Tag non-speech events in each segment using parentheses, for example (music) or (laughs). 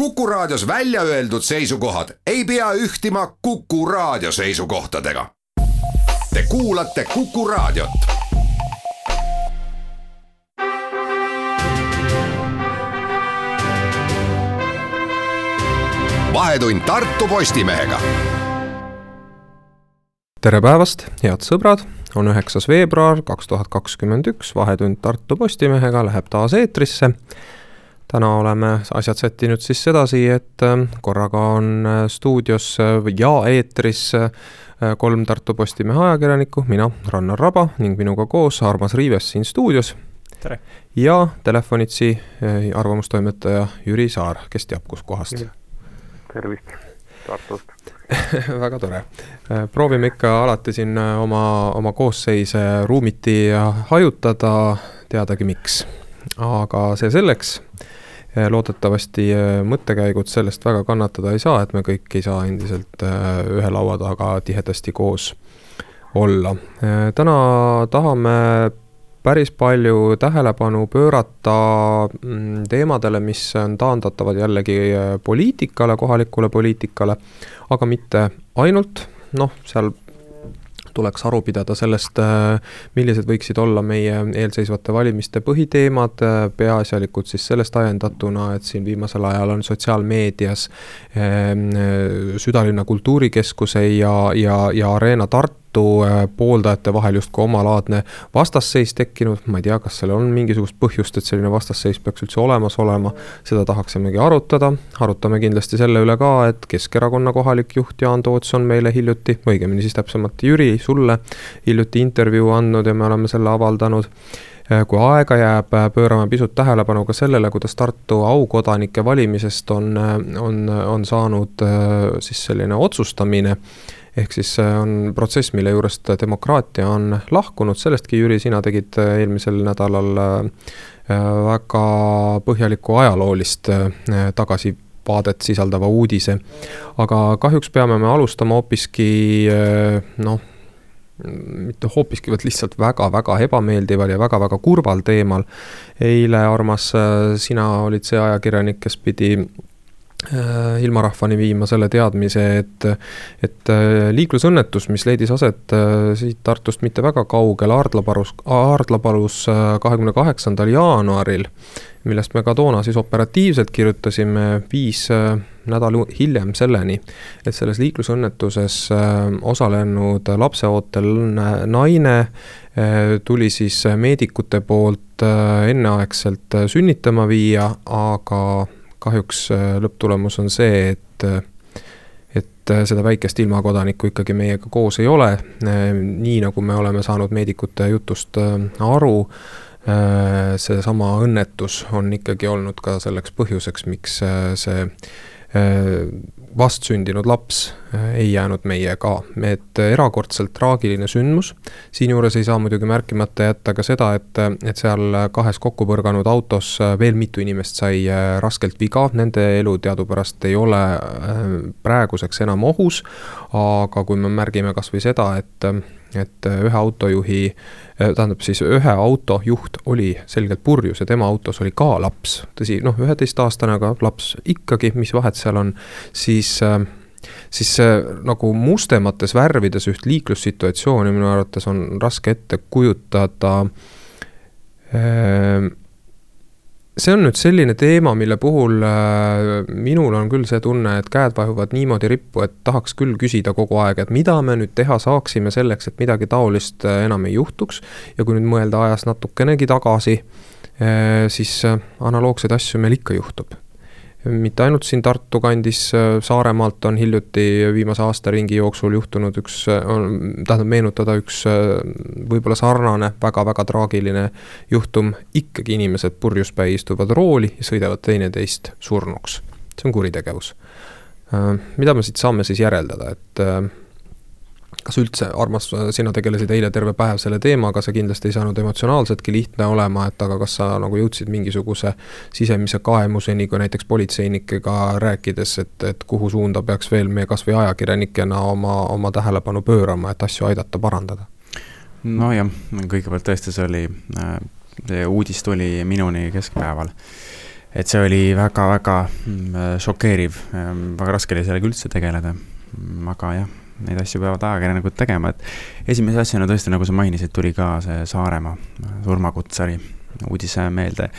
Kuku Raadios välja öeldud seisukohad ei pea ühtima Kuku Raadio seisukohtadega. Te kuulate Kuku Raadiot. vahetund Tartu Postimehega. tere päevast, head sõbrad, on üheksas veebruar kaks tuhat kakskümmend üks, Vahetund Tartu Postimehega läheb taas eetrisse täna oleme asjad sättinud siis sedasi, et äh, korraga on äh, stuudios äh, ja eetris kolm Tartu Postimehe ajakirjanikku, mina, Rannar Raba ning minuga koos Armas Riives siin stuudios. tere! ja telefonitsi arvamustoimetaja Jüri Saar, kes teab, kuskohast. tervist Tartust (laughs) väga tore. proovime ikka alati siin oma, oma koosseise ruumiti hajutada, teadagi miks. aga see selleks loodetavasti äh, mõttekäigud sellest väga kannatada ei saa, et me kõik ei saa endiselt äh, ühe laua taga tihedasti koos olla. Äh, täna tahame päris palju tähelepanu pöörata mm, teemadele, mis on taandatavad jällegi poliitikale, kohalikule poliitikale, aga mitte ainult, noh, seal tuleks aru pidada sellest, äh, millised võiksid olla meie eelseisvate valimiste põhiteemad, äh, peaasjalikult siis sellest ajendatuna, et siin viimasel ajal on sotsiaalmeedias ähm, äh, südalinna kultuurikeskuse ja, ja, ja Arena Tartu Tartu äh, pooldajate vahel justkui omalaadne vastasseis tekkinud, ma ei tea, kas sellel on mingisugust põhjust, et selline vastasseis peaks üldse olemas olema, seda tahaksimegi arutada, arutame kindlasti selle üle ka, et Keskerakonna kohalik juht Jaan Toots on meile hiljuti, õigemini siis täpsemalt Jüri, sulle hiljuti intervjuu andnud ja me oleme selle avaldanud. Äh, kui aega jääb, äh, pöörame pisut tähelepanu ka sellele, kuidas Tartu aukodanike valimisest on, on, on saanud siis selline otsustamine ehk siis see on protsess, mille juurest demokraatia on lahkunud, sellestki, Jüri, sina tegid äh, eelmisel nädalal äh, väga põhjalikku ajaloolist äh, tagasivaadet sisaldava uudise. aga kahjuks peame me alustama hoopiski noh, mitte hoopiski, vaid lihtsalt väga-väga ebameeldival ja väga-väga kurval teemal. eile, Armas, sina olid see ajakirjanik, kes pidi Äh, ilmarahvani viima selle teadmise, et, et äh, liiklusõnnetus, mis leidis aset äh, siit Tartust mitte väga kaugel, Aardlapalus, Aardlapalus kahekümne kaheksandal jaanuaril, millest me ka toona siis operatiivselt kirjutasime, viis nädal hiljem selleni, et selles liiklusõnnetuses osalenud lapseootel naine tuli siis meedikute poolt enneaegselt sünnitama viia, aga kahjuks äh, lõpptulemus on see, et äh, et äh, seda väikest ilmakodanikku ikkagi meiega koos ei ole, nii nagu me oleme saanud meedikute jutust aru, seesama õnnetus on ikkagi olnud ka selleks põhjuseks, miks see vastsündinud laps äh, ei jäänud meiega, et erakordselt traagiline sündmus. siinjuures ei saa muidugi märkimata jätta ka seda, et, et seal kahes kokku põrganud autos äh, veel mitu inimest sai äh, raskelt viga, nende elu teadupärast ei ole praeguseks enam ohus. aga kui me märgime kasvõi seda, et et äh, ühe autojuhi, äh, tähendab siis ühe auto juht oli selgelt purjus ja tema autos oli ka laps, tõsi, noh, üheteistaastane, aga laps ikkagi, mis vahet seal on, siis äh, siis nagu mustemates värvides üht liiklussituatsiooni minu arvates on raske ette kujutada see on nüüd selline teema, mille puhul äh, minul on küll see tunne, et käed vajuvad niimoodi rippu, et tahaks küll küsida kogu aeg, et mida me nüüd teha saaksime selleks, et midagi taolist äh, enam ei juhtuks. ja kui nüüd mõelda ajas natukenegi tagasi, äh, siis analoogseid asju meil ikka juhtub mitte ainult siin Tartu kandis, äh, Saaremaalt on hiljuti viimase aastaringi jooksul juhtunud üks, äh, tähendab meenutada üks äh, võib-olla sarnane väga-väga traagiline juhtum. ikkagi inimesed purjuspäi istuvad rooli ja sõidavad teineteist surnuks. see on kuritegevus. mida me siit saame siis järeldada, et kas üldse, Armas, sina tegelesid eile terve päev selle teemaga, see kindlasti ei saanud emotsionaalseltki lihtne olema, et aga kas sa nagu jõudsid mingisuguse sisemise kaemuseni, kui näiteks politseinikega rääkides, et, et kuhu suunda peaks veel me kasvõi ajakirjanikena oma, oma tähelepanu pöörama, et asju aidata parandada? nojah, kõigepealt tõesti see oli, see uudis tuli minuni keskpäeval et see oli väga-väga mm, šokeeriv, väga raske oli sellega üldse tegeleda, aga jah neid asju peavad ajakirjanikud tegema, et esimese asjana tõesti, nagu sa mainisid, tuli ka see Saaremaa surmakutsari uudise meelde.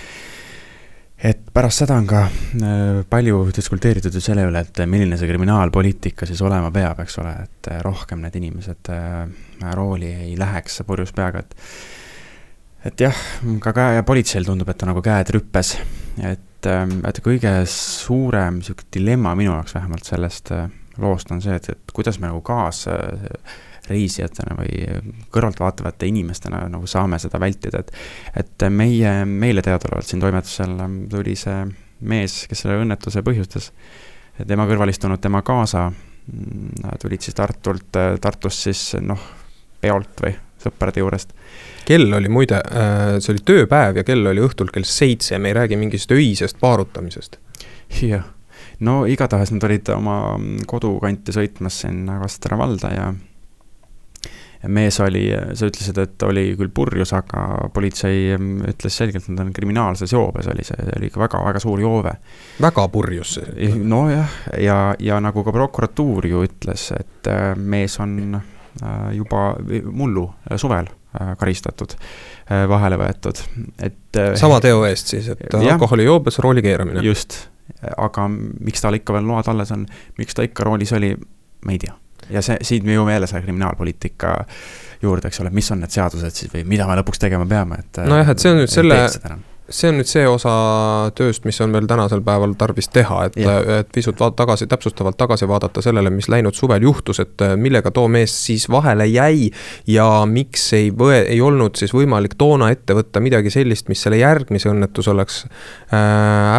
et pärast seda on ka äh, palju diskuteeritud ju selle üle, et milline see kriminaalpoliitika siis olema peab, eks ole, et rohkem need inimesed äh, rooli ei läheks purjus peaga, et et jah, ka käe, politseil tundub, et on nagu käed rüppes, et, ähm, et kõige suurem niisugune dilemma minu jaoks vähemalt sellest äh, loost on see, et, et kuidas me nagu kaasreisijatena või kõrvaltvaatavate inimestena nagu saame seda vältida, et et meie, meile teadaolevalt siin toimetusel tuli see mees, kes selle õnnetuse põhjustas, tema kõrval istunud tema kaasa, mm, tulid siis Tartult, Tartust siis noh, peolt või sõprade juurest. kell oli muide, äh, see oli tööpäev ja kell oli õhtul kell seitse, me ei räägi mingist öisest paarutamisest. jah no igatahes nad olid oma kodukanti sõitmas sinna Kastra valda ja ja mees oli, sa ütlesid, et oli küll purjus, aga politsei ütles selgelt, et nad on kriminaalses joobes, oli see, oli ikka väga-väga suur joove. väga purjus see? nojah, ja, ja nagu ka prokuratuur ju ütles, et äh, mees on äh, juba mullu äh, suvel karistatud, vahele võetud, et. sama teo eest siis, et alkoholijoobes rooli keeramine? just, aga miks tal ikka veel load alles on, miks ta ikka roolis oli, ma ei tea. ja see, siit me jõuame jälle selle kriminaalpoliitika juurde, eks ole, mis on need seadused siis või mida me lõpuks tegema peame, et. nojah, et see on nüüd selle see on nüüd see osa tööst, mis on veel tänasel päeval tarvis teha, et, et pisut tagasi, täpsustavalt tagasi vaadata sellele, mis läinud suvel juhtus, et äh, millega too mees siis vahele jäi. ja miks ei võe-, ei olnud siis võimalik toona ette võtta midagi sellist, mis selle järgmise õnnetuse oleks äh,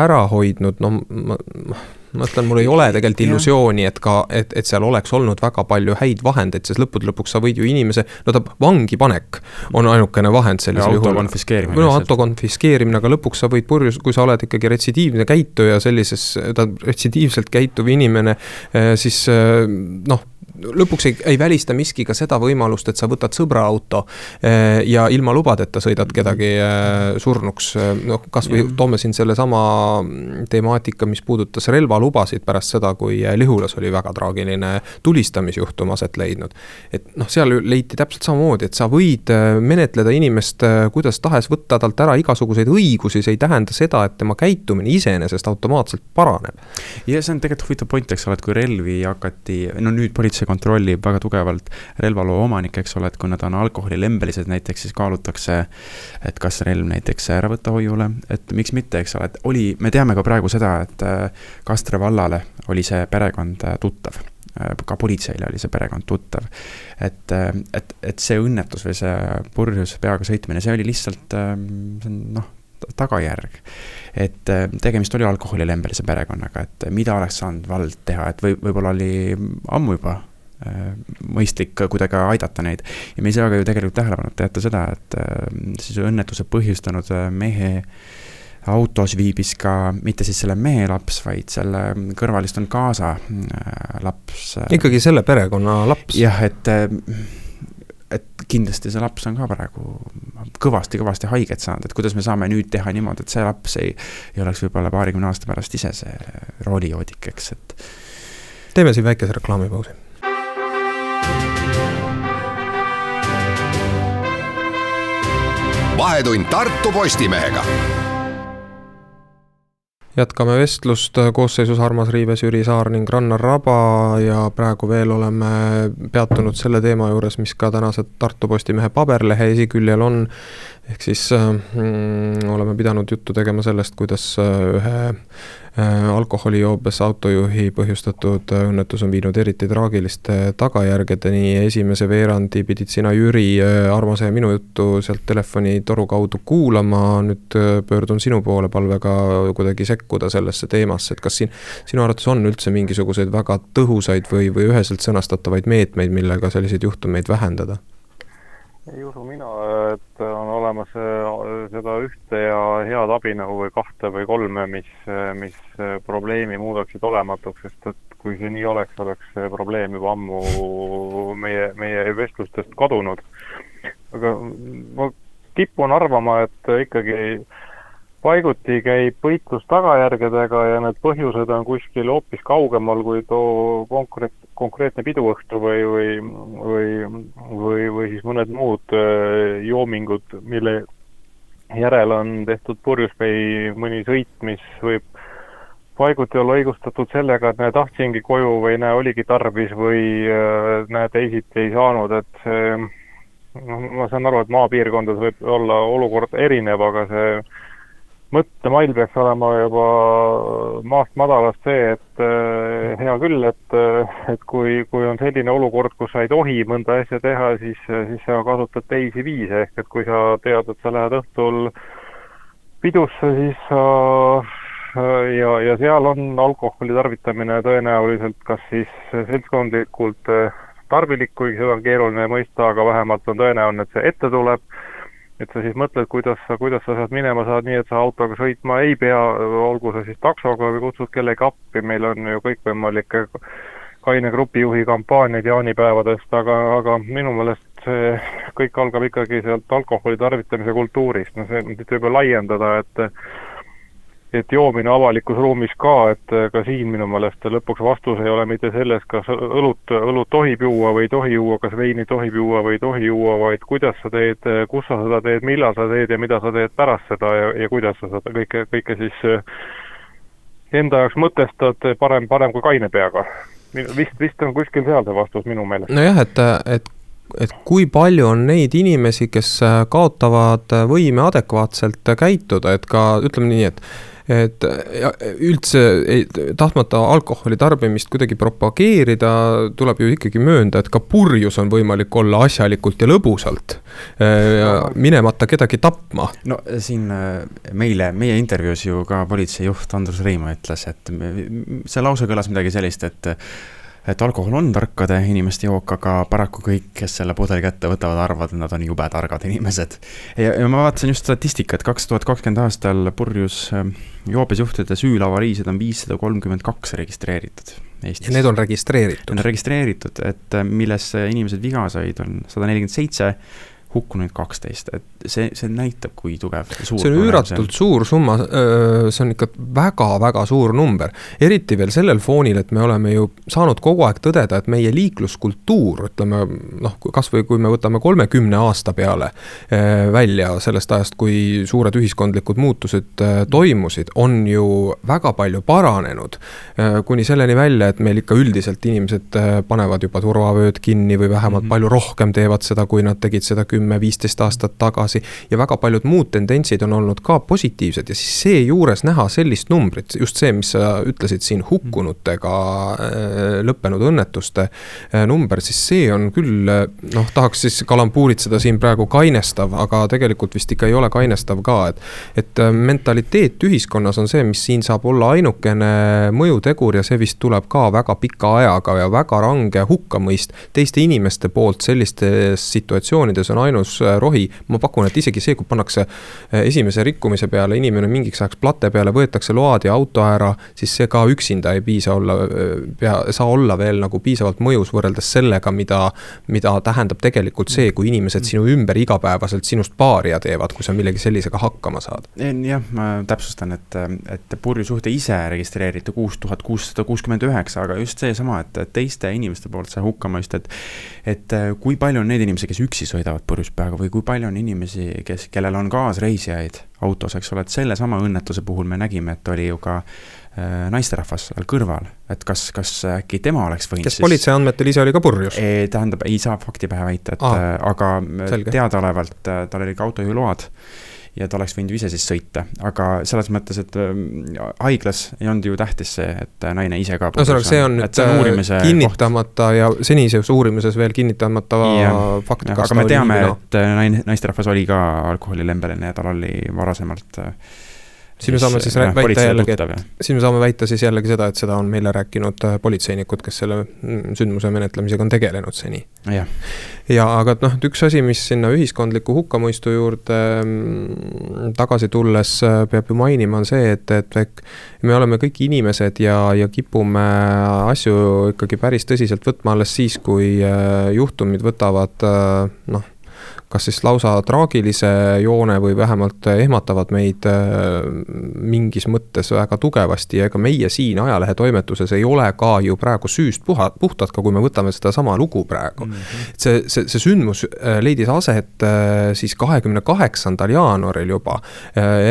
ära hoidnud, no ma, ma ma ütlen, mul ei ole tegelikult illusiooni, et ka, et, et seal oleks olnud väga palju häid vahendeid, sest lõppude lõpuks sa võid ju inimese, no ta vangi panek on ainukene vahend sellisel juhul. auto konfiskeerimine. no auto konfiskeerimine, aga lõpuks sa võid purjus, kui sa oled ikkagi retsidiivne käituja sellises, ta retsidiivselt käituv inimene, eh, siis eh, noh lõpuks ei, ei välista miski ka seda võimalust, et sa võtad sõbra auto eh, ja ilma lubadeta sõidad kedagi eh, surnuks. noh, kasvõi toome siin sellesama temaatika, mis puudutas relvalubasid pärast seda, kui Lihulas oli väga traagiline tulistamisjuhtum aset leidnud. et noh, seal leiti täpselt samamoodi, et sa võid eh, menetleda inimest kuidas tahes, võtta talt ära igasuguseid õigusi, see ei tähenda seda, et tema käitumine iseenesest automaatselt paraneb. ja see on tegelikult huvitav point, eks ole, et kui relvi hakati, no nüüd politsei kontrollib väga tugevalt relvaloa omanikke, eks ole, et kui nad on alkoholilembelised näiteks, siis kaalutakse, et kas relv näiteks ära võtta hoiule, et miks mitte, eks ole, et oli, me teame ka praegu seda, et äh, Kastre vallale oli see perekond äh, tuttav äh, ka politseile oli see perekond tuttav. et, et, et see õnnetus või see purjus peaga sõitmine, see oli lihtsalt, noh, tagajärg. et tegemist oli alkoholilembelise perekonnaga, et mida oleks saanud vald teha, et või, võib-olla oli ammu juba mõistlik kuidagi aidata neid. ja me ei saa ka ju tegelikult tähelepanuta jätta seda, et äh, siis õnnetuse põhjustanud äh, mehe autos viibis ka mitte siis selle mehe laps, vaid selle kõrval istunud kaasa laps. ikkagi selle perekonna laps? jah, et, et kindlasti see laps on ka praegu kõvasti-kõvasti haiget saanud, et kuidas me saame nüüd teha niimoodi, et see laps ei, ei oleks võib-olla paarikümne aasta pärast ise see roolijoodik, eks, et. teeme siin väikese reklaamipausi vahetund Tartu Postimehega jätkame vestlust koosseisus Armas Riives, Jüri Saar ning Rannar Raba ja praegu veel oleme peatunud selle teema juures, mis ka tänase Tartu Postimehe paberlehe esiküljel on. Ehk siis mm, oleme pidanud juttu tegema sellest, kuidas ühe Äh, alkoholijoobes autojuhi põhjustatud äh, õnnetus on viinud eriti traagiliste tagajärgedeni. esimese veerandi pidid sina, Jüri, äh, Armase minu juttu sealt telefonitoru kaudu kuulama. nüüd pöördun sinu poole palvega kuidagi sekkuda sellesse teemasse, et kas siin sinu arvates on üldse mingisuguseid väga tõhusaid või, või üheselt sõnastatavaid meetmeid, millega selliseid juhtumeid vähendada? Ei usu mina, et on olemas äh, seda ühte ja head abinõu või kahte või kolme, mis, mis probleemi muudaksid olematuks, sest et kui see nii oleks, oleks see probleem juba ammu meie, meie vestlustest kadunud. aga ma kipun arvama, et ikkagi paiguti käib võitlus tagajärgedega ja need põhjused on kuskil hoopis kaugemal kui too konkreet-, konkreetne piduõhtu või, või, või, või, või siis mõned muud äh, joomingud, mille järel on tehtud purjus või mõni sõit, mis võib paiguti olla õigustatud sellega, et näe, tahtsingi koju või näe, oligi tarvis või äh, näe, teisiti ei saanud, et see noh, ma saan aru, et maapiirkondades võib olla olukord erinev, aga see mõttemall peaks olema juba maast madalast see, et äh, hea küll, et, äh, et kui, kui on selline olukord, kus sa ei tohi mõnda asja teha, siis, siis sa kasutad teisi viise, ehk et kui sa tead, et sa lähed õhtul pidusse, siis sa äh, ja, ja seal on alkoholi tarvitamine tõenäoliselt kas siis seltskondlikult tarvilik, kuigi seda on keeruline mõista, aga vähemalt on tõenäoline, et see ette tuleb et sa siis mõtled, kuidas sa, kuidas sa sealt minema saad nii, et sa autoga sõitma ei pea, olgu see siis taksoga või kutsud kellegi appi, meil on ju kõikvõimalikke kaine grupijuhi kampaaniaid jaanipäevadest, aga, aga minu meelest see kõik algab ikkagi sealt alkoholi tarvitamise kultuurist, no see nüüd võib ju laiendada, et et joomine avalikus ruumis ka, et äh, ka siin minu meelest lõpuks vastus ei ole mitte selles, kas õlut, õlut tohib juua või ei tohi juua, kas veini tohib juua või ei tohi juua, vaid kuidas sa teed, äh, kus sa seda teed, millal sa teed ja mida sa teed pärast seda ja, ja kuidas sa seda kõike, kõike siis äh, enda jaoks mõtestad, parem, parem kui kaine peaga. vist, vist on kuskil seal see vastus minu meelest. nojah, et, et et kui palju on neid inimesi, kes kaotavad võime adekvaatselt käituda, et ka ütleme nii, et et üldse ei, tahtmata alkoholi tarbimist kuidagi propageerida, tuleb ju ikkagi möönda, et ka purjus on võimalik olla asjalikult ja lõbusalt. Äh, minemata kedagi tapma. no siin äh, meile, meie intervjuus ju ka politseijuht Andrus Reimo ütles, et see lause kõlas midagi sellist, et et alkohol on tarkade inimeste jook, aga paraku kõik, kes selle pudeli kätte võtavad, arvavad, et nad on jube targad inimesed. ja, ja ma vaatasin just statistikat, kaks tuhat kakskümmend aastal purjus ähm, joobesjuhtide süülavariisid on viissada kolmkümmend kaks registreeritud Eestis. ja need on registreeritud? Need on registreeritud, et äh, milles inimesed viga said, on sada nelikümmend seitse hukkunuid kaksteist, et see, see näitab, kui tugev. see on üüratult suur summa, see on ikka väga-väga suur number. eriti veel sellel foonil, et me oleme ju saanud kogu aeg tõdeda, et meie liikluskultuur, ütleme noh, kasvõi kui me võtame kolmekümne aasta peale välja sellest ajast, kui suured ühiskondlikud muutused toimusid, on ju väga palju paranenud. kuni selleni välja, et meil ikka üldiselt inimesed panevad juba turvavööd kinni või vähemalt mm -hmm. palju rohkem teevad seda, kui nad tegid seda kümme kümme-viisteist aastat tagasi. ja väga paljud muud tendentsid on olnud ka positiivsed ja siis seejuures näha sellist numbrit, just see, mis sa ütlesid siin hukkunutega äh, lõppenud õnnetuste äh, number, siis see on küll noh, tahaks siis kalambuuritseda siin praegu kainestav, aga tegelikult vist ikka ei ole kainestav ka, et. et äh, mentaliteet ühiskonnas on see, mis siin saab olla ainukene mõjutegur ja see vist tuleb ka väga pika ajaga ja väga range hukkamõist teiste inimeste poolt sellistes situatsioonides on ainult ainus äh, rohi. ma pakun, et isegi see, kui pannakse äh, esimese rikkumise peale inimene mingiks ajaks plate peale, võetakse load ja auto ära, siis see ka üksinda ei piisa olla, äh, pea, saa olla veel nagu piisavalt mõjus võrreldes sellega, mida, mida tähendab tegelikult see, kui inimesed sinu ümber igapäevaselt sinust paaria teevad, kui sa millegi sellisega hakkama saad. jah, ma täpsustan, et, et purjusuhte ise registreeriti kuus tuhat kuussada kuuskümmend üheksa, aga just seesama, et teiste inimeste poolt see hukkamõist, et et kui palju on neid inimesi, kes üksi sõidavad purjus purjuspäevaga või kui palju on inimesi, kes, kellel on kaasreisijaid autos, eks ole, et sellesama õnnetuse puhul me nägime, et oli ju ka äh, naisterahvas seal kõrval, et kas, kas äkki tema oleks võinud kes siis... politsei andmetel ise oli ka purjus? Tähendab, ei saa fakti pähe väita, et ah, aga teadaolevalt äh, tal olid ka autojuhiload ja ta oleks võinud ju ise siis sõita, aga selles mõttes, et ähm, haiglas ei olnud ju tähtis see, et naine ise ka. ühesõnaga, see on nüüd äh, kinnitamata koht. ja senises uurimises veel kinnitamata ja, fakt. aga me teame, et äh, naine, naisterahvas oli ka alkoholilembeline ja tal oli varasemalt äh, siin me saame siis jah, väita jällegi, et, siin me saame väita siis jällegi seda, et seda on meile rääkinud äh, politseinikud, kes selle mm, sündmuse menetlemisega on tegelenud seni. ja aga noh, üks asi, mis sinna ühiskondliku hukkamõistu juurde mm, tagasi tulles äh, peab ju mainima, on see, et, et me oleme kõik inimesed ja, ja kipume asju ikkagi päris tõsiselt võtma alles siis, kui äh, juhtumid võtavad noh kas siis lausa traagilise joone või vähemalt ehmatavad meid mingis mõttes väga tugevasti ja ega meie siin ajalehetoimetuses ei ole ka ju praegu süüst puha, puhtad, ka kui me võtame sedasama lugu praegu mm. -hmm. see, see, see sündmus leidis aset siis kahekümne kaheksandal jaanuaril juba,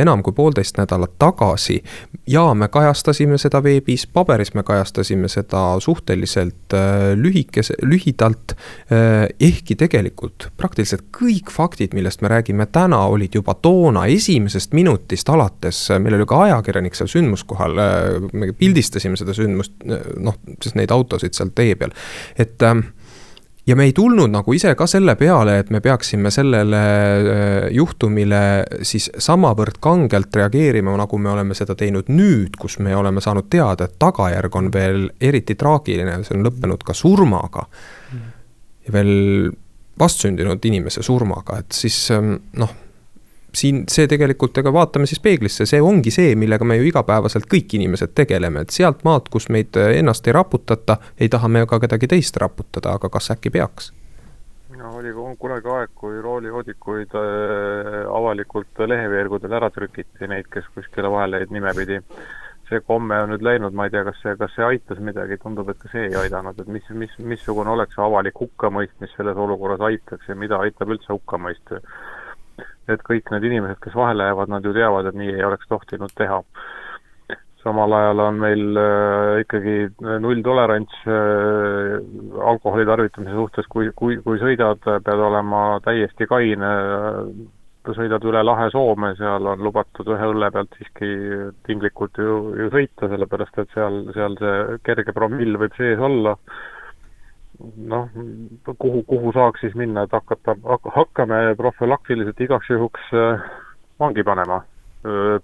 enam kui poolteist nädalat tagasi. ja me kajastasime seda veebis, paberis me kajastasime seda suhteliselt lühikese, lühidalt. ehkki tegelikult praktiliselt kõik faktid, millest me räägime täna, olid juba toona esimesest minutist alates, meil oli ka ajakirjanik seal sündmuskohal, me pildistasime seda sündmust, noh, siis neid autosid seal tee peal, et ähm, ja me ei tulnud nagu ise ka selle peale, et me peaksime sellele äh, juhtumile siis samavõrd kangelt reageerima, nagu me oleme seda teinud nüüd, kus me oleme saanud teada, et tagajärg on veel eriti traagiline, see on lõppenud ka surmaga. ja veel vastsündinud inimese surmaga, et siis ähm, noh siin see tegelikult, ega vaatame siis peeglisse, see ongi see, millega me ju igapäevaselt kõik inimesed tegeleme, et sealt maalt, kus meid ennast ei raputata, ei taha me ka kedagi teist raputada, aga kas äkki peaks? no oli kunagi aeg, kui roolijoodikuid äh, avalikult leheveergudel ära trükiti, neid, kes kuskile vahele jäid nimepidi. See komme on nüüd läinud, ma ei tea, kas see, kas see aitas midagi, tundub, et ka see ei aidanud, et mis, mis, missugune oleks avalik hukkamõist, mis selles olukorras aitaks ja mida aitab üldse hukkamõist et kõik need inimesed, kes vahele jäävad, nad ju teavad, et nii ei oleks tohtinud teha. samal ajal on meil äh, ikkagi nulltolerants äh, alkoholi tarvitamise suhtes, kui, kui, kui sõidad, pead olema täiesti kaine sõidad üle lahe Soome, seal on lubatud ühe õlle pealt siiski tinglikult ju, ju sõita, sellepärast et seal, seal see kerge promill võib sees olla. noh, kuhu, kuhu saaks siis minna, et hakata, hakkame profülaktiliselt igaks juhuks äh, vangi panema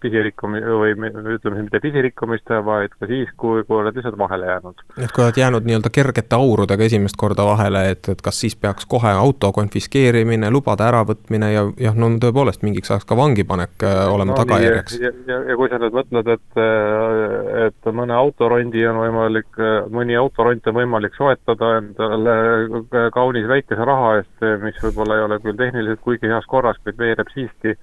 pisirikkumi- või ütleme, mitte pisirikkumiste, vaid ka siis, kui, kui oled lihtsalt vahele jäänud. et kui oled jäänud nii-öelda kergete aurudega esimest korda vahele, et, et kas siis peaks kohe auto konfiskeerimine, lubade äravõtmine ja jah, no tõepoolest mingiks ajaks ka vangipanek olema no, tagajärjeks. ja, ja, ja kui sa nüüd mõtled, et, et mõne autorondi on võimalik, mõni autoront on võimalik soetada endale kaunis väikese raha eest, mis võib-olla ei ole küll tehniliselt kuigi heas korras, kuid veereb siiski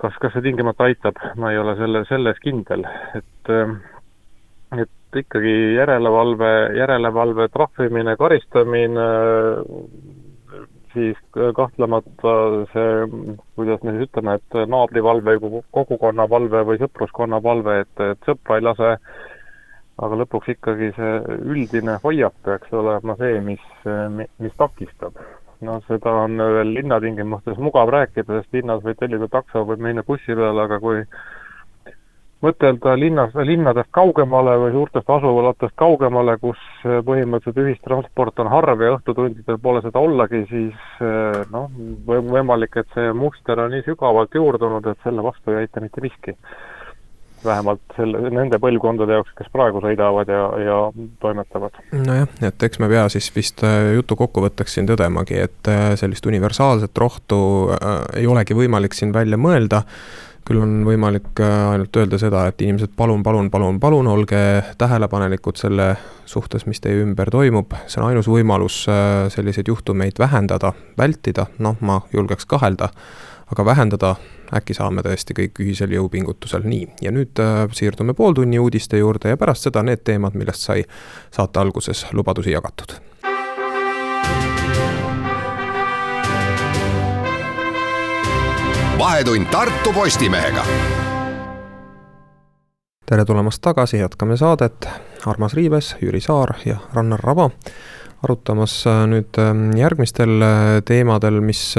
kas, kas see tingimata aitab, ma ei ole selle, selles kindel, et ähm, et ikkagi järelevalve, järelevalve trahvimine, karistamine, siis kahtlemata see, kuidas me siis ütleme, et naabrivalve, kogukonna valve või sõpruskonna valve, et, et sõpra ei lase, aga lõpuks ikkagi see üldine hoiak peaks olema see, mis, mis takistab noh, seda on veel linnatingimustes mugav rääkida, sest linnas võid tellida takso, võib minna bussi peale, aga kui mõtelda linnas, linnadest kaugemale või suurtest asulatest kaugemale, kus põhimõtteliselt ühistransport on harv ja õhtutundidel pole seda ollagi, siis noh, võimalik, et see muster on nii sügavalt juurdunud, et selle vastu ei aita mitte miski vähemalt selle, nende põlvkondade jaoks, kes praegu sõidavad ja, ja toimetavad. nojah, et eks me pea siis vist äh, jutu kokkuvõtteks siin tõdemagi, et äh, sellist universaalset rohtu äh, ei olegi võimalik siin välja mõelda küll on võimalik ainult öelda seda, et inimesed, palun, palun, palun, palun olge tähelepanelikud selle suhtes, mis teie ümber toimub. see on ainus võimalus selliseid juhtumeid vähendada, vältida, noh, ma julgeks kahelda aga vähendada äkki saame tõesti kõik ühisel jõupingutusel, nii. ja nüüd äh, siirdume pooltunni uudiste juurde ja pärast seda need teemad, millest sai saate alguses lubadusi jagatud. vahetund Tartu Postimehega tere tulemast tagasi, jätkame saadet. Armas Riives, Jüri Saar ja Rannar Raba arutamas äh, nüüd äh, järgmistel teemadel, mis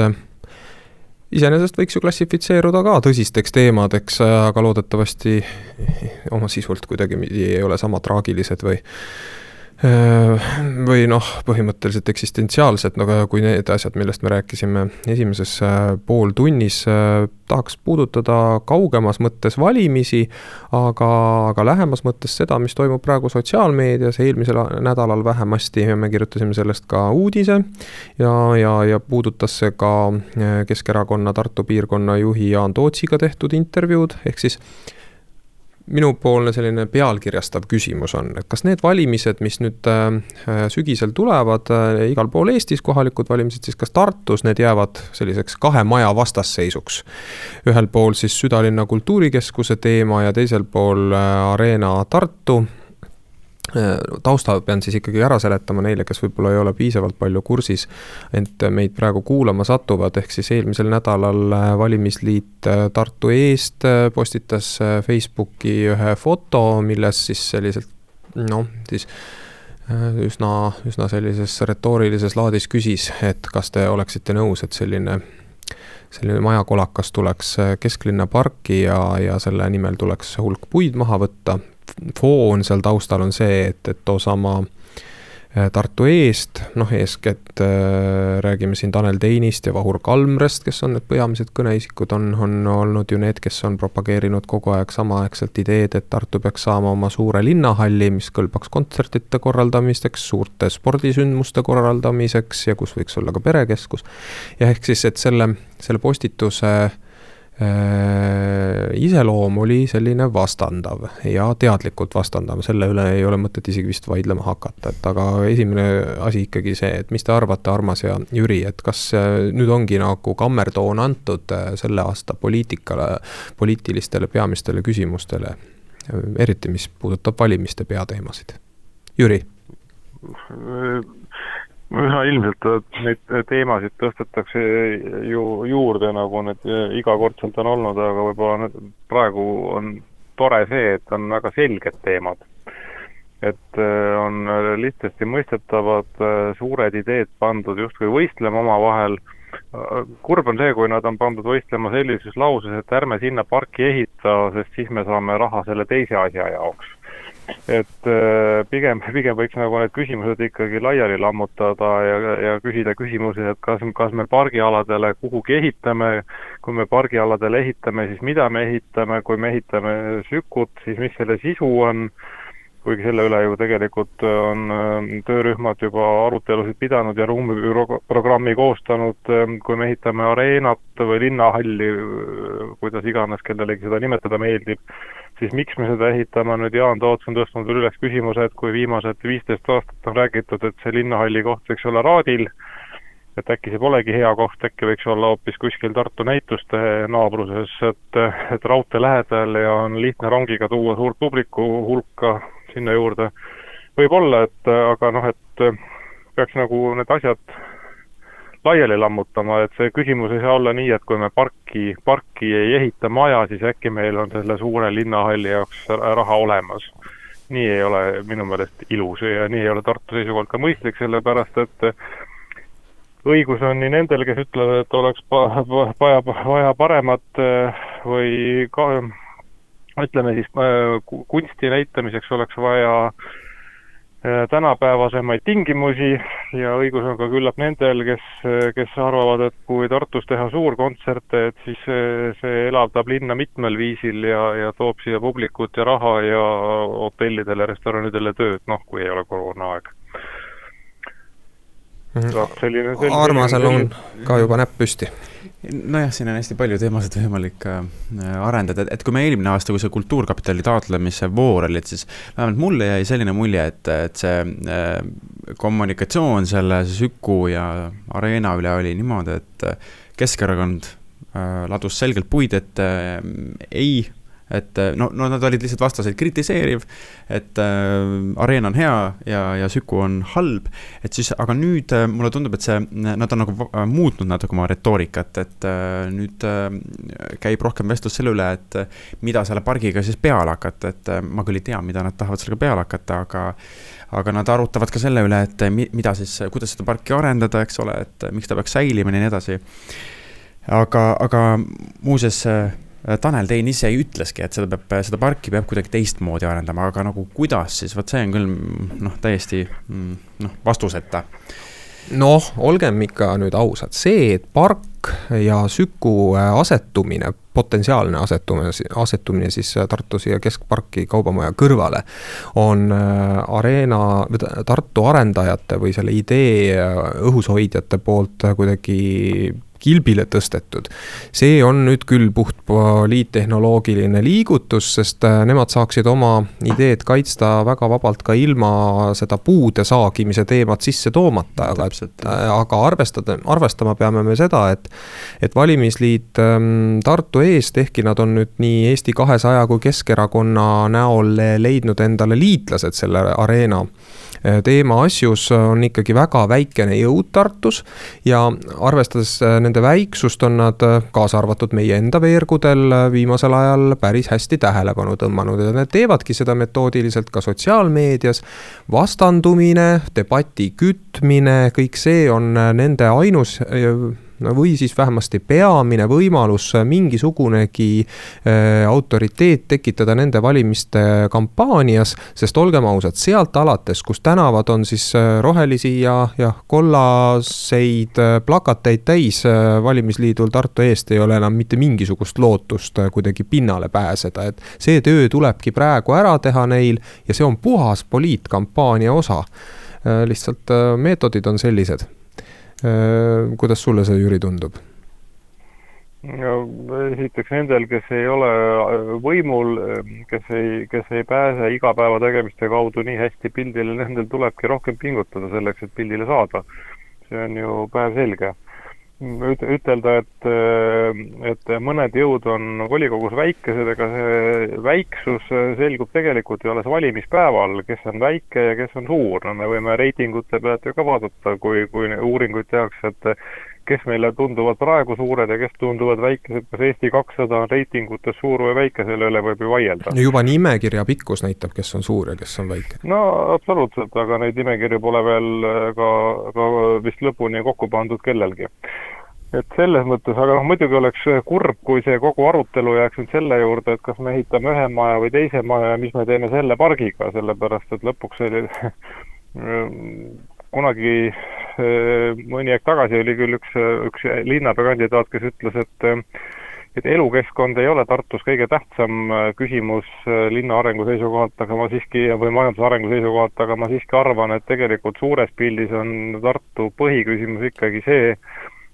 iseenesest võiks ju klassifitseeruda ka tõsisteks teemadeks, aga loodetavasti oma sisult kuidagipidi ei ole sama traagilised või või noh, põhimõtteliselt eksistentsiaalsed, aga kui need asjad, millest me rääkisime esimeses pooltunnis, tahaks puudutada kaugemas mõttes valimisi, aga, aga lähemas mõttes seda, mis toimub praegu sotsiaalmeedias, eelmisel nädalal vähemasti me kirjutasime sellest ka uudise ja, ja, ja puudutas see ka Keskerakonna Tartu piirkonna juhi Jaan Tootsiga tehtud intervjuud, ehk siis minupoolne selline pealkirjastav küsimus on, et kas need valimised, mis nüüd äh, sügisel tulevad äh, igal pool Eestis, kohalikud valimised, siis kas Tartus need jäävad selliseks kahe maja vastasseisuks? ühel pool siis südalinna kultuurikeskuse teema ja teisel pool Arena Tartu Äh, tausta pean siis ikkagi ära seletama neile, kes võib-olla ei ole piisavalt palju kursis, ent meid praegu kuulama satuvad, ehk siis eelmisel nädalal äh, valimisliit äh, Tartu eest postitas Facebooki ühe foto, milles siis selliselt noh, siis üsna, üsna sellises retoorilises laadis küsis, et kas te oleksite nõus, et selline selline majakolakas tuleks kesklinna parki ja, ja selle nimel tuleks hulk puid maha võtta foon seal taustal on see, et, et toosama äh, Tartu eest, noh, eeskätt äh, räägime siin Tanel Teinist ja Vahur Kalmrest, kes on need peamised kõneisikud, on, on olnud ju need, kes on propageerinud kogu aeg samaaegselt ideed, et Tartu peaks saama oma suure linnahalli, mis kõlbaks kontsertide korraldamisteks, suurte spordisündmuste korraldamiseks ja kus võiks olla ka perekeskus. ja ehk siis, et selle, selle postituse Äh, iseloom oli selline vastandav ja teadlikult vastandav, selle üle ei ole mõtet isegi vist vaidlema hakata, et aga esimene asi ikkagi see, et mis te arvate, Armas ja Jüri, et kas äh, nüüd ongi nagu kammertoon antud äh, selle aasta poliitikale, poliitilistele peamistele küsimustele, eriti mis puudutab valimiste peateemasid? Jüri üha ilmselt neid teemasid tõstetakse ju juurde, nagu need igakordselt on olnud, aga võib-olla praegu on tore see, et on väga selged teemad. et äh, on lihtsasti mõistetavad suured ideed pandud justkui võistlema omavahel, kurb on see, kui nad on pandud võistlema sellises lauses, et ärme sinna parki ehita, sest siis me saame raha selle teise asja jaoks et äh, pigem, pigem võiks nagu need küsimused ikkagi laiali lammutada ja, ja küsida küsimusi, et kas, kas me pargialadele kuhugi ehitame, kui me pargialadele ehitame, siis mida me ehitame, kui me ehitame sükut, siis mis selle sisu on. Kuigi selle üle ju tegelikult on ähm, töörühmad juba arutelusid pidanud ja ruumibüroo programmi koostanud, kui me ehitame areenat või linnahalli, äh, kuidas iganes kellelegi seda nimetada meeldib, siis miks me seda ehitame, nüüd Jaan Toots on tõstnud veel üles küsimuse, et kui viimased viisteist aastat on räägitud, et see linnahalli koht võiks olla Raadil, et äkki see polegi hea koht, äkki võiks olla hoopis kuskil Tartu näituste naabruses, et, et raudtee lähedal ja on lihtne rongiga tuua suurt publiku hulka sinna juurde. võib-olla, et aga noh, et peaks nagu need asjad laiali lammutama, et see küsimus ei saa olla nii, et kui me parki, parki ei ehita maja, siis äkki meil on selle suure linnahalli jaoks raha olemas. nii ei ole minu meelest ilus ja nii ei ole Tartu seisukohalt ka mõistlik, sellepärast et õigus on nii nendel, kes ütlevad, et oleks vaja, vaja paremat või ka ütleme siis äh, kunsti näitamiseks oleks vaja äh, tänapäevasemaid tingimusi ja õigus on ka küllap nendel, kes, kes arvavad, et kui Tartus teha suurkontserte, et siis see, see elavdab linna mitmel viisil ja, ja toob siia publikut ja raha ja hotellidele, restoranidele tööd, noh, kui ei ole koroonaaeg mm. -hmm. selline, selline Armasel on ka juba näpp püsti nojah, siin on hästi palju teemasid võimalik äh, arendada, et, kui me eelmine aasta, kui see Kultuurkapitali taotlemise voor oli, et siis vähemalt mulle jäi selline mulje, et, et see äh, kommunikatsioon selle Süku ja Areena üle oli niimoodi, et Keskerakond äh, ladus selgelt puid ette ei et eh, no, no nad olid lihtsalt vastaseid kritiseeriv, et äh, areen on hea ja, ja Süku on halb, et siis, aga nüüd äh, mulle tundub, et see, nad on nagu muutnud natuke oma retoorikat, et äh, nüüd äh, käib rohkem vestlus selle üle, et äh, mida selle pargiga siis peale hakata, et äh, ma küll ei tea, mida nad tahavad sellega peale hakata, aga aga nad arutavad ka selle üle, et mida siis, kuidas seda parki arendada, eks ole, et miks ta peaks säilima ja nii edasi. aga, aga muuseas Äh, Tanel Tein ise ütleski, et seda peab, seda parki peab kuidagi teistmoodi arendama, aga nagu kuidas siis, vot see on küll noh, täiesti mm, noh, vastuseta. noh, olgem ikka nüüd ausad, see, et park ja Süku äh, asetumine, potentsiaalne asetumine, asetumine siis äh, Tartu siia keskparki kaubamaja kõrvale, on Areena, Tartu arendajate või selle idee õhushoidjate poolt kuidagi kilbile tõstetud. see on nüüd küll puht poliittehnoloogiline liigutus, sest äh, nemad saaksid oma ideed kaitsta väga vabalt ka ilma seda puude saagimise teemat sisse toomata, aga, äh, aga arvestada, arvestama peame me seda, et. et valimisliit ähm, Tartu eest, ehkki nad on nüüd nii Eesti kahesaja kui Keskerakonna näol leidnud endale liitlased selle areena Äh, teema asjus on ikkagi väga väikene jõud Tartus ja arvestades nende väiksust, on nad äh, kaasa arvatud meie enda veergudel viimasel ajal päris hästi tähelepanu tõmmanud ja nad teevadki seda metoodiliselt ka sotsiaalmeedias. vastandumine, debati kütmine, kõik see on nende ainus või siis vähemasti peamine võimalus mingisugunegi äh, autoriteet tekitada nende valimiste kampaanias. sest olgem ausad, sealt alates, kus tänavad on siis äh, rohelisi ja, ja kollaseid äh, plakateid täis valimisliidul Tartu eest ei ole enam mitte mingisugust lootust kuidagi pinnale pääseda, et see töö tulebki praegu ära teha neil ja see on puhas poliitkampaania osa lihtsalt meetodid on sellised kuidas sulle see, Jüri, tundub? no esiteks nendel, kes ei ole äh, võimul, kes ei, kes ei pääse igapäevategemiste kaudu nii hästi pildile, nendel tulebki rohkem pingutada selleks, et pildile saada. see on ju päevselge ütelda, et, et mõned jõud on volikogus väikesed, ega see väiksus selgub tegelikult ju alles valimispäeval, kes on väike ja kes on suur, no me võime reitingute pealt ju ka vaadata, kui, kui uuringuid tehakse, et kes meile tunduvad praegu suured ja kes tunduvad väikesed, kas Eesti kakssada on reitingutes suur või väike, selle üle võib ju vaielda. no juba nimekirja pikkus näitab, kes on suur ja kes on väike. no absoluutselt, aga neid nimekirju pole veel ka, ka vist lõpuni kokku pandud kellelgi et selles mõttes, aga noh, muidugi oleks kurb, kui see kogu arutelu jääks nüüd selle juurde, et kas me ehitame ühe maja või teise maja ja mis me teeme selle pargiga, sellepärast et lõpuks oli (laughs) kunagi mõni aeg tagasi oli küll üks, üks linnapeakandidaat, kes ütles, et et elukeskkond ei ole Tartus kõige tähtsam küsimus linna arengu seisukohalt, aga ma siiski, või majanduse arengu seisukohalt, aga ma siiski arvan, et tegelikult suures pildis on Tartu põhiküsimus ikkagi see,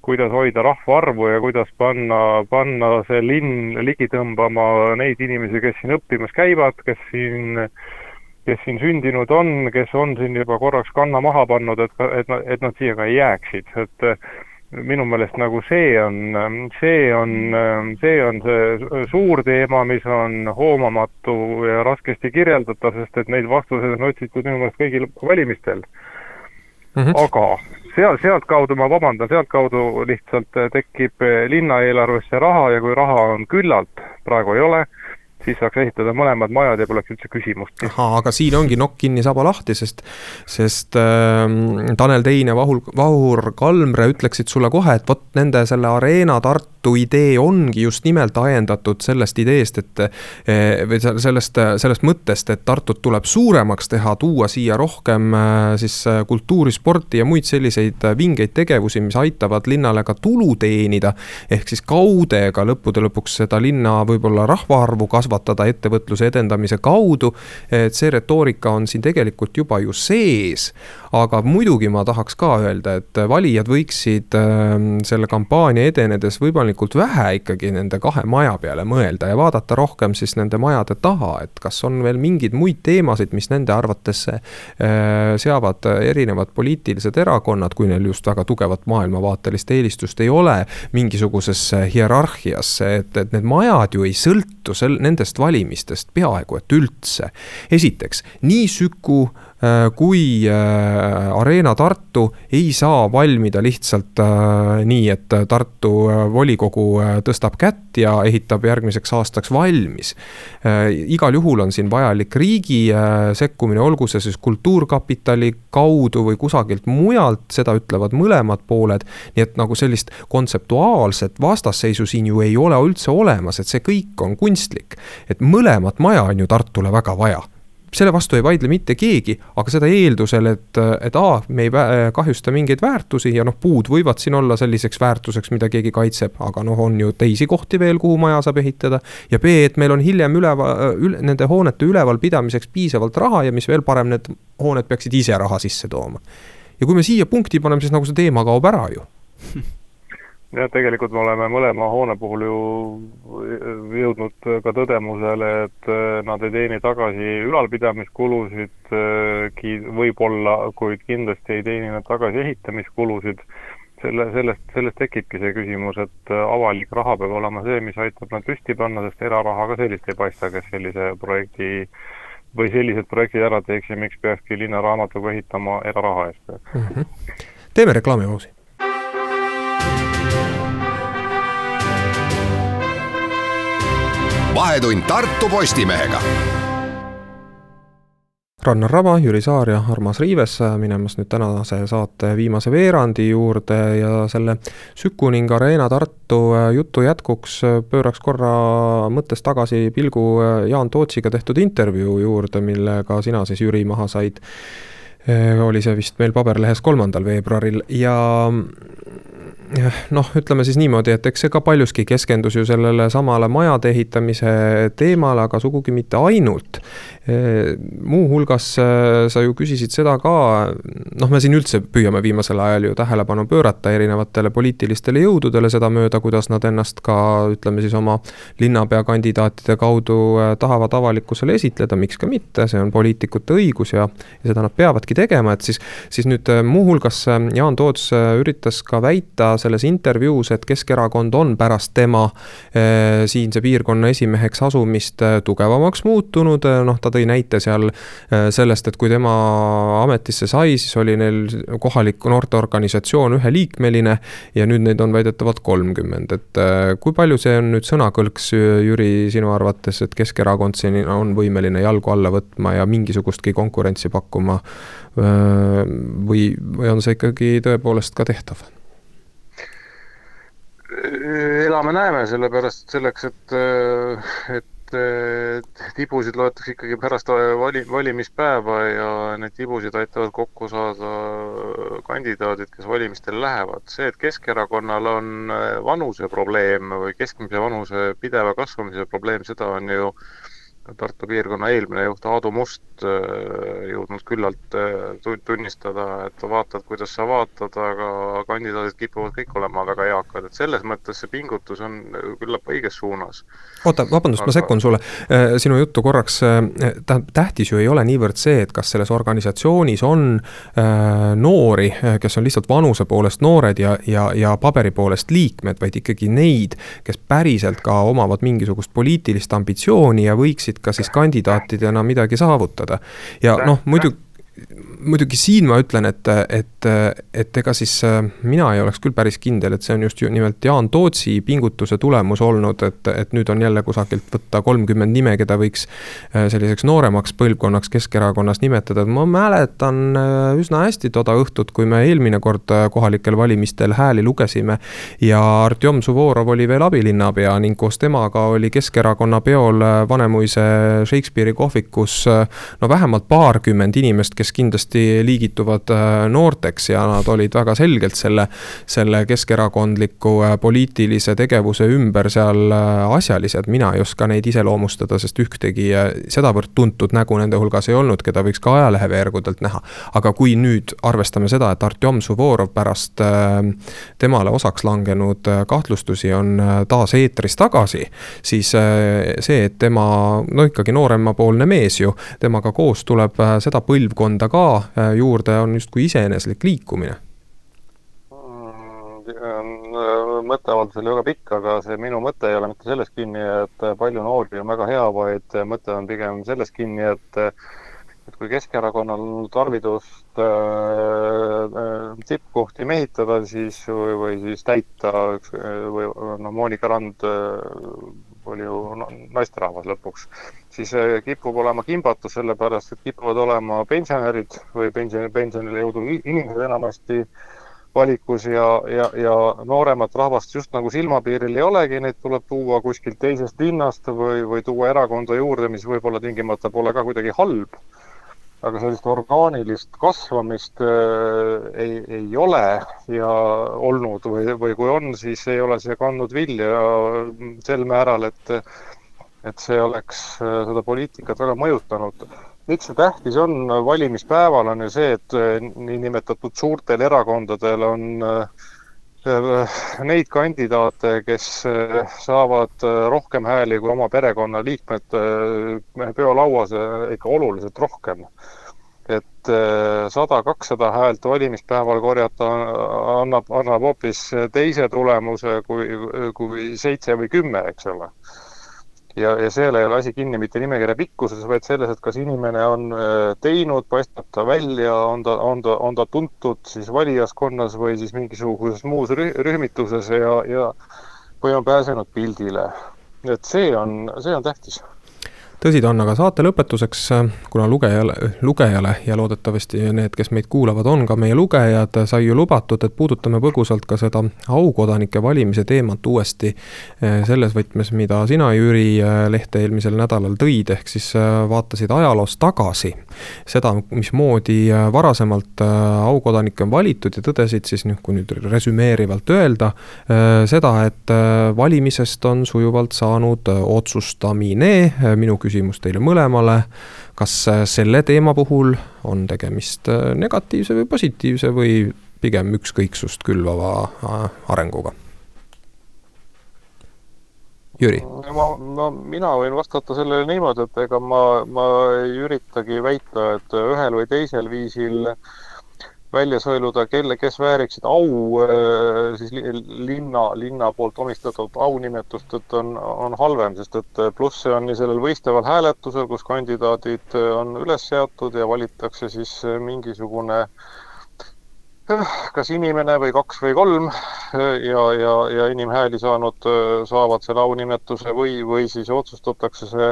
kuidas hoida rahvaarvu ja kuidas panna, panna see linn ligi tõmbama neid inimesi, kes siin õppimas käivad, kes siin äh, kes siin sündinud on, kes on siin juba korraks kanna maha pannud, et, et, et nad siia ka ei jääksid, et äh, minu meelest nagu see on, see on, see on see suur teema, mis on hoomamatu ja raskesti kirjeldatav, sest et neid vastuseid on otsitud minu meelest kõigil valimistel mm. -hmm. aga seal, sealtkaudu, ma vabandan, sealtkaudu lihtsalt tekib linna eelarvesse raha ja kui raha on küllalt, praegu ei ole, siis saaks ehitada mõlemad majad ja poleks üldse küsimustki. ahah, aga siin ongi nokk kinni, saba lahti, sest, sest äh, Tanel Tein ja Vahur, Vahur Kalmre ütleksid sulle kohe, et vot nende selle Arena Tartu idee ongi just nimelt ajendatud sellest ideest, et eh, või sellest, sellest mõttest, et Tartut tuleb suuremaks teha, tuua siia rohkem äh, siis äh, kultuuri, sporti ja muid selliseid vingeid tegevusi, mis aitavad linnale ka tulu teenida. ehk siis kaude ka lõppude lõpuks seda linna võib-olla rahvaarvu kasvatada kasvatada ettevõtluse edendamise kaudu. et see retoorika on siin tegelikult juba ju sees. Aga muidugi ma tahaks ka öelda, et valijad võiksid ähm, selle kampaania edenedes võimalikult vähe ikkagi nende kahe maja peale mõelda ja vaadata rohkem siis nende majade taha, et kas on veel mingeid muid teemasid, mis nende arvates äh, seavad erinevad poliitilised erakonnad, kui neil just väga tugevat maailmavaatelist eelistust ei ole mingisugusesse hierarhiasse, et, et need majad ju ei sõltu sel-, nende nendest valimistest peaaegu et üldse. esiteks, nii Süku kui äh, Arena Tartu ei saa valmida lihtsalt äh, nii, et Tartu volikogu tõstab kätt ja ehitab järgmiseks aastaks valmis. igal juhul on siin vajalik riigi sekkumine, olgu see siis kultuurkapitali kaudu või kusagilt mujalt, seda ütlevad mõlemad pooled. nii et nagu sellist kontseptuaalset vastasseisu siin ju ei ole üldse olemas, et see kõik on kunstlik. et mõlemat maja on ju Tartule väga vaja selle vastu ei vaidle mitte keegi, aga seda eeldusel, et, et A, me ei kahjusta mingeid väärtusi ja noh, puud võivad siin olla selliseks väärtuseks, mida keegi kaitseb, aga noh, on ju teisi kohti veel, kuhu maja saab ehitada. ja B, et meil on hiljem üleval üle,, nende hoonete ülevalpidamiseks piisavalt raha ja mis veel parem, need hooned peaksid ise raha sisse tooma. ja kui me siia punkti paneme, siis nagu see teema kaob ära ju (laughs) jah, tegelikult me oleme mõlema hoone puhul ju jõudnud ka tõdemusele, et äh, nad ei teeni tagasi ülalpidamiskulusid, äh, võib-olla, kuid kindlasti ei teeni nad tagasi ehitamiskulusid. selle, sellest, sellest tekibki see küsimus, et avalik raha peab olema see, mis aitab nad püsti panna, sest eraraha ka sellist ei paista, kes sellise projekti või sellised projektid ära teeks ja miks peakski linnaraamatukogu ehitama eraraha eest mm. -hmm. teeme reklaamipausi vahetund Tartu Postimehega. Rannar Raba, Jüri Saar ja Armas Riives minemas nüüd tänase saate viimase veerandi juurde ja selle Süku ning Arena Tartu jutu jätkuks pööraks korra mõttes tagasi pilgu Jaan Tootsiga tehtud intervjuu juurde, millega sina siis, Jüri, maha said. oli see vist meil paberlehes kolmandal veebruaril ja noh, ütleme siis niimoodi, et eks see ka paljuski keskendus ju sellele samale majade ehitamise teemale, aga sugugi mitte ainult. Muuhulgas äh, sa ju küsisid seda ka, noh, me siin üldse püüame viimasel ajal ju tähelepanu pöörata erinevatele poliitilistele jõududele sedamööda, kuidas nad ennast ka ütleme siis oma linnapea kandidaatide kaudu äh, tahavad avalikkusele esitleda, miks ka mitte, see on poliitikute õigus ja, ja seda nad peavadki tegema, et siis, siis nüüd äh, muuhulgas Jaan Toots üritas ka väita selles intervjuus, et Keskerakond on pärast tema siinse piirkonna esimeheks asumist tugevamaks muutunud, noh, ta tõi näite seal sellest, et kui tema ametisse sai, siis oli neil kohalik noorteorganisatsioon üheliikmeline ja nüüd neid on väidetavalt kolmkümmend, et kui palju see on nüüd sõnakõlks, Jüri, sinu arvates, et Keskerakond siin on võimeline jalgu alla võtma ja mingisugustki konkurentsi pakkuma või, või on see ikkagi tõepoolest ka tehtav? elame-näeme, sellepärast selleks, et, et tibusid loetakse ikkagi pärast vali, valimispäeva ja neid tibusid aitavad kokku saada kandidaadid, kes valimistele lähevad. see, et Keskerakonnal on vanuseprobleem või keskmise vanuse pideva kasvamise probleem, seda on ju äh, Tartu piirkonna eelmine juht Aadu Must äh, jõudnud küllalt äh, tunnistada, et vaatad, kuidas sa vaatad, aga kandidaadid kipuvad kõik olema väga eakad, et selles mõttes see pingutus on küllap õiges suunas. oota, vabandust aga..., ma sekkun sulle, äh, sinu juttu korraks, tähendab, tähtis ju ei ole niivõrd see, et kas selles organisatsioonis on noori, kes on lihtsalt vanuse poolest noored ja, ja, ja paberi poolest liikmed, vaid ikkagi neid, kes päriselt ka omavad mingisugust poliitilist ambitsiooni ja võiksid võiksid ka siis kandidaatidena midagi saavutada. ja noh, muidu muidugi siin ma ütlen, et, et, et ega siis äh, mina ei oleks küll päris kindel, et see on just ju nimelt Jaan Tootsi pingutuse tulemus olnud, et, et nüüd on jälle kusagilt võtta kolmkümmend nime, keda võiks äh, selliseks nooremaks põlvkonnaks Keskerakonnas nimetada, et ma mäletan äh, üsna hästi toda õhtut, kui me eelmine kord kohalikel valimistel hääli lugesime ja Artjom Suvorov oli veel abilinnapea ning koos temaga oli Keskerakonna peol Vanemuise Shakespeare'i kohvikus no vähemalt paarkümmend inimest, kes kindlasti liigituvad äh, noorteks ja nad olid väga selgelt selle, selle keskerakondliku äh, poliitilise tegevuse ümber seal äh, asjalised. mina ei oska neid iseloomustada, sest ühtegi sedavõrd tuntud nägu nende hulgas ei olnud, keda võiks ka ajaleheveergudelt näha. aga kui nüüd arvestame seda, et Artjom Suvorov pärast temale osaks langenud kahtlustusi on taas eetris tagasi, siis see, et tema, no ikkagi nooremapoolne mees ju, temaga koos tuleb seda põlvkonda ka Äh, juurde on justkui iseeneslik liikumine? Mm, mõtteavaldus oli väga pikk, aga see minu mõte ei ole mitte selles kinni, et palju noori on väga hea, vaid mõte on pigem selles kinni, et et kui Keskerakonnal on tarvidust äh, tippkohti mehitada, siis või, või siis täita või noh, Monika Rand oli ju naisterahvas lõpuks, siis äh, kipub olema kimbatus, sellepärast et kipuvad olema pensionärid või pensioni, pensionile jõudnud inimesed enamasti valikus ja, ja, ja nooremat rahvast just nagu silmapiiril ei olegi, neid tuleb tuua kuskilt teisest linnast või, või tuua erakonda juurde, mis võib-olla tingimata pole ka kuidagi halb aga sellist orgaanilist kasvamist äh, ei, ei ole ja olnud või, või kui on, siis ei ole see kandnud vilja sel määral, et et see oleks äh, seda poliitikat väga mõjutanud. miks see tähtis on valimispäeval, on ju see, et äh, niinimetatud suurtel erakondadel on neid kandidaate, kes saavad rohkem hääli kui oma perekonnaliikmed peolauas, ikka oluliselt rohkem. Et sada, kakssada häält valimispäeval korjata annab, annab hoopis teise tulemuse kui, kui seitse või kümme, eks ole ja, ja seal ei ole asi kinni mitte nimekirja pikkuses, vaid selles, et kas inimene on äh, teinud, paistab ta välja, on ta, on ta, on ta tuntud siis valijaskonnas või siis mingisuguses muus rühmituses ja, ja või on pääsenud pildile. et see on, see on tähtis tõsi ta on, aga saate lõpetuseks, kuna lugejale, lugejale ja loodetavasti need, kes meid kuulavad, on ka meie lugejad, sai ju lubatud, et puudutame põgusalt ka seda aukodanike valimise teemat uuesti eh, selles võtmes, mida sina, Jüri, eh, lehte eelmisel nädalal tõid, ehk siis eh, vaatasid ajaloos tagasi seda, mismoodi varasemalt aukodanikke on valitud ja tõdesid siis noh, kui nüüd resümeerivalt öelda, seda, et valimisest on sujuvalt saanud otsustamine, minu küsimus küsimus teile mõlemale. kas äh, selle teema puhul on tegemist äh, negatiivse või positiivse või pigem ükskõiksust külvava äh, arenguga? Jüri? ma, no mina võin vastata sellele niimoodi, et ega ma, ma ei üritagi väita, et ühel või teisel viisil äh, välja sõeluda, kelle, kes vääriksid au äh, siis linna, linna poolt omistatud aunimetust, et on, on halvem, sest et äh, plusse on nii sellel võistleval hääletusel, kus kandidaadid äh, on üles seatud ja valitakse siis mingisugune kas inimene või kaks või kolm ja, ja, ja inimhääli saanud saavad selle aunimetuse või, või siis otsustatakse see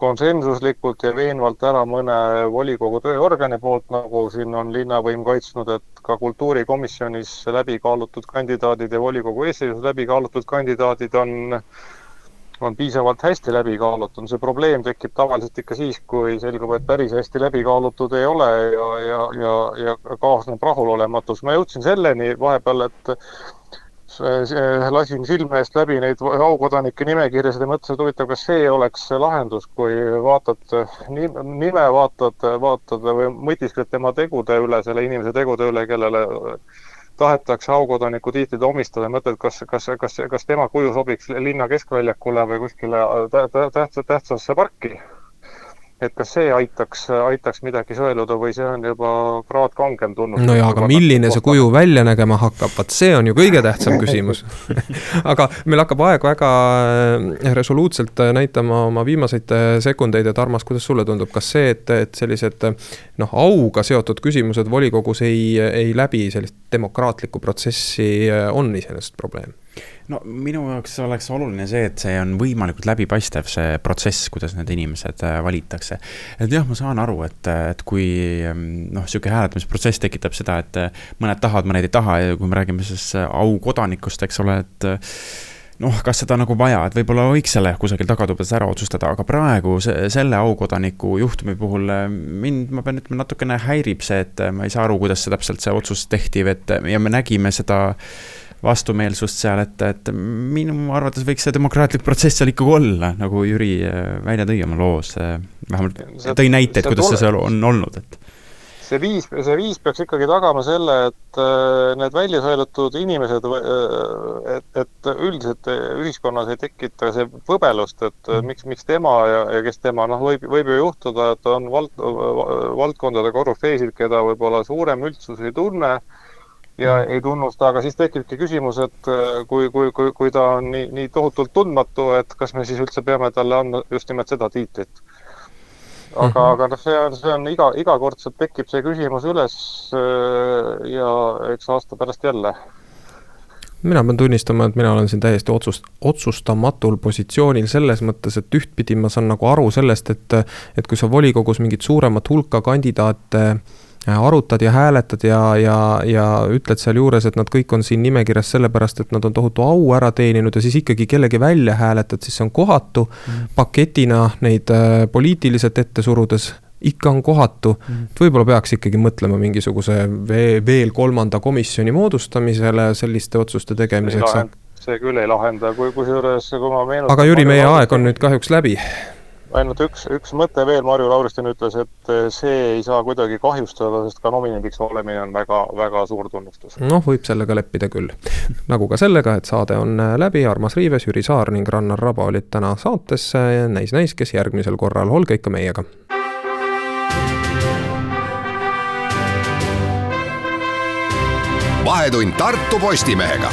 konsensuslikult ja veenvalt ära mõne volikogu tööorgani poolt, nagu siin on linnavõim kaitsnud, et ka kultuurikomisjonis läbi kaalutud kandidaadid ja volikogu eestseisus läbi kaalutud kandidaadid on, on piisavalt hästi läbi kaalutud. see probleem tekib tavaliselt ikka siis, kui selgub, et päris hästi läbi kaalutud ei ole ja, ja, ja, ja kaasneb rahulolematus. ma jõudsin selleni vahepeal, et lasin silme eest läbi neid aukodanike nimekirjasid ja mõtlesin, et huvitav, kas see oleks lahendus, kui vaatad nime, vaatad, vaatad või mõtiskled tema tegude üle, selle inimese tegude üle, kellele tahetakse aukodaniku tiitlit omistada mõtled, kas, kas, kas, kas tema kuju sobiks linna keskväljakule või kuskile tähtsa, tähtsasse parki et kas see aitaks, aitaks midagi sõeluda või see on juba kraad kangem tunnus. no jaa, aga milline see kuju välja nägema hakkab, vot see on ju kõige tähtsam (laughs) küsimus aga meil hakkab aeg väga äh, resoluutselt äh, näitama oma viimaseid äh, sekundeid, et Armas, kuidas sulle tundub, kas see, et, et sellised noh, auga seotud küsimused volikogus ei, ei läbi sellist demokraatlikku protsessi, on iseenesest probleem? No minu jaoks oleks oluline see, et see on võimalikult läbipaistev, see protsess, kuidas need inimesed äh, valitakse. et jah, ma saan aru, et, et kui mm, noh, sihuke hääletamisprotsess tekitab seda, et äh, mõned tahavad, mõned ei taha ja kui me räägime siis äh, aukodanikust, eks ole, et noh, kas seda nagu vaja, et võib-olla võiks selle kusagil tagatubades ära otsustada, aga praegu see, selle aukodaniku juhtumi puhul mind, ma pean ütlema, natukene häirib see, et ma ei saa aru, kuidas see täpselt see otsus tehti, et ja me nägime seda vastumeelsust seal, et, et minu arvates võiks see demokraatlik protsess seal ikkagi olla, nagu Jüri äh, välja tõi oma loos. Äh, vähemalt see, tõi näiteid, kuidas see seal on olnud, et see viis, see viis peaks ikkagi tagama selle, et äh, need välja sõelutud inimesed, et, et üldiselt ühiskonnas ei tekita see võbelust, et miks, miks tema ja, ja kes tema, noh, võib, võib ju juhtuda, et on vald, valdkondade korüfeesid, keda võib-olla suurem üldsus ei tunne ja ei tunnusta, aga siis tekibki küsimus, et äh, kui, kui, kui, kui ta on nii, nii tohutult tundmatu, et kas me siis üldse peame talle andma just nimelt seda tiitlit. aga mm, -hmm. aga noh, see on, see on iga, igakordselt tekib see küsimus üles äh, ja eks aasta pärast jälle mina pean tunnistama, et mina olen siin täiesti otsust-, otsustamatul positsioonil selles mõttes, et ühtpidi ma saan nagu aru sellest, et et kui sa volikogus mingit suuremat hulka kandidaate äh, Äh, arutad ja hääletad ja, ja, ja ütled sealjuures, et nad kõik on siin nimekirjas sellepärast, et nad on tohutu au ära teeninud ja siis ikkagi kellegi välja hääletad, siis see on kohatu mm.. paketina neid äh, poliitiliselt ette surudes ikka on kohatu mm.. et võib-olla peaks ikkagi mõtlema mingisuguse veel, veel kolmanda komisjoni moodustamisele selliste otsuste tegemiseks. see küll ei lahenda, kui kusjuures, kui ma meenutan. aga Jüri, meie aeg on nüüd kahjuks läbi ainult üks, üks mõte veel, Marju Lauristin ütles, et see ei saa kuidagi kahjustada, sest ka nominendiks olemine on väga, väga suur tunnustus. noh, võib sellega leppida küll. nagu ka sellega, et saade on läbi, Armas Riives, Jüri Saar ning Rannar Raba olid täna saates, näis, näis, kes järgmisel korral, olge ikka meiega. vahetund Tartu Postimehega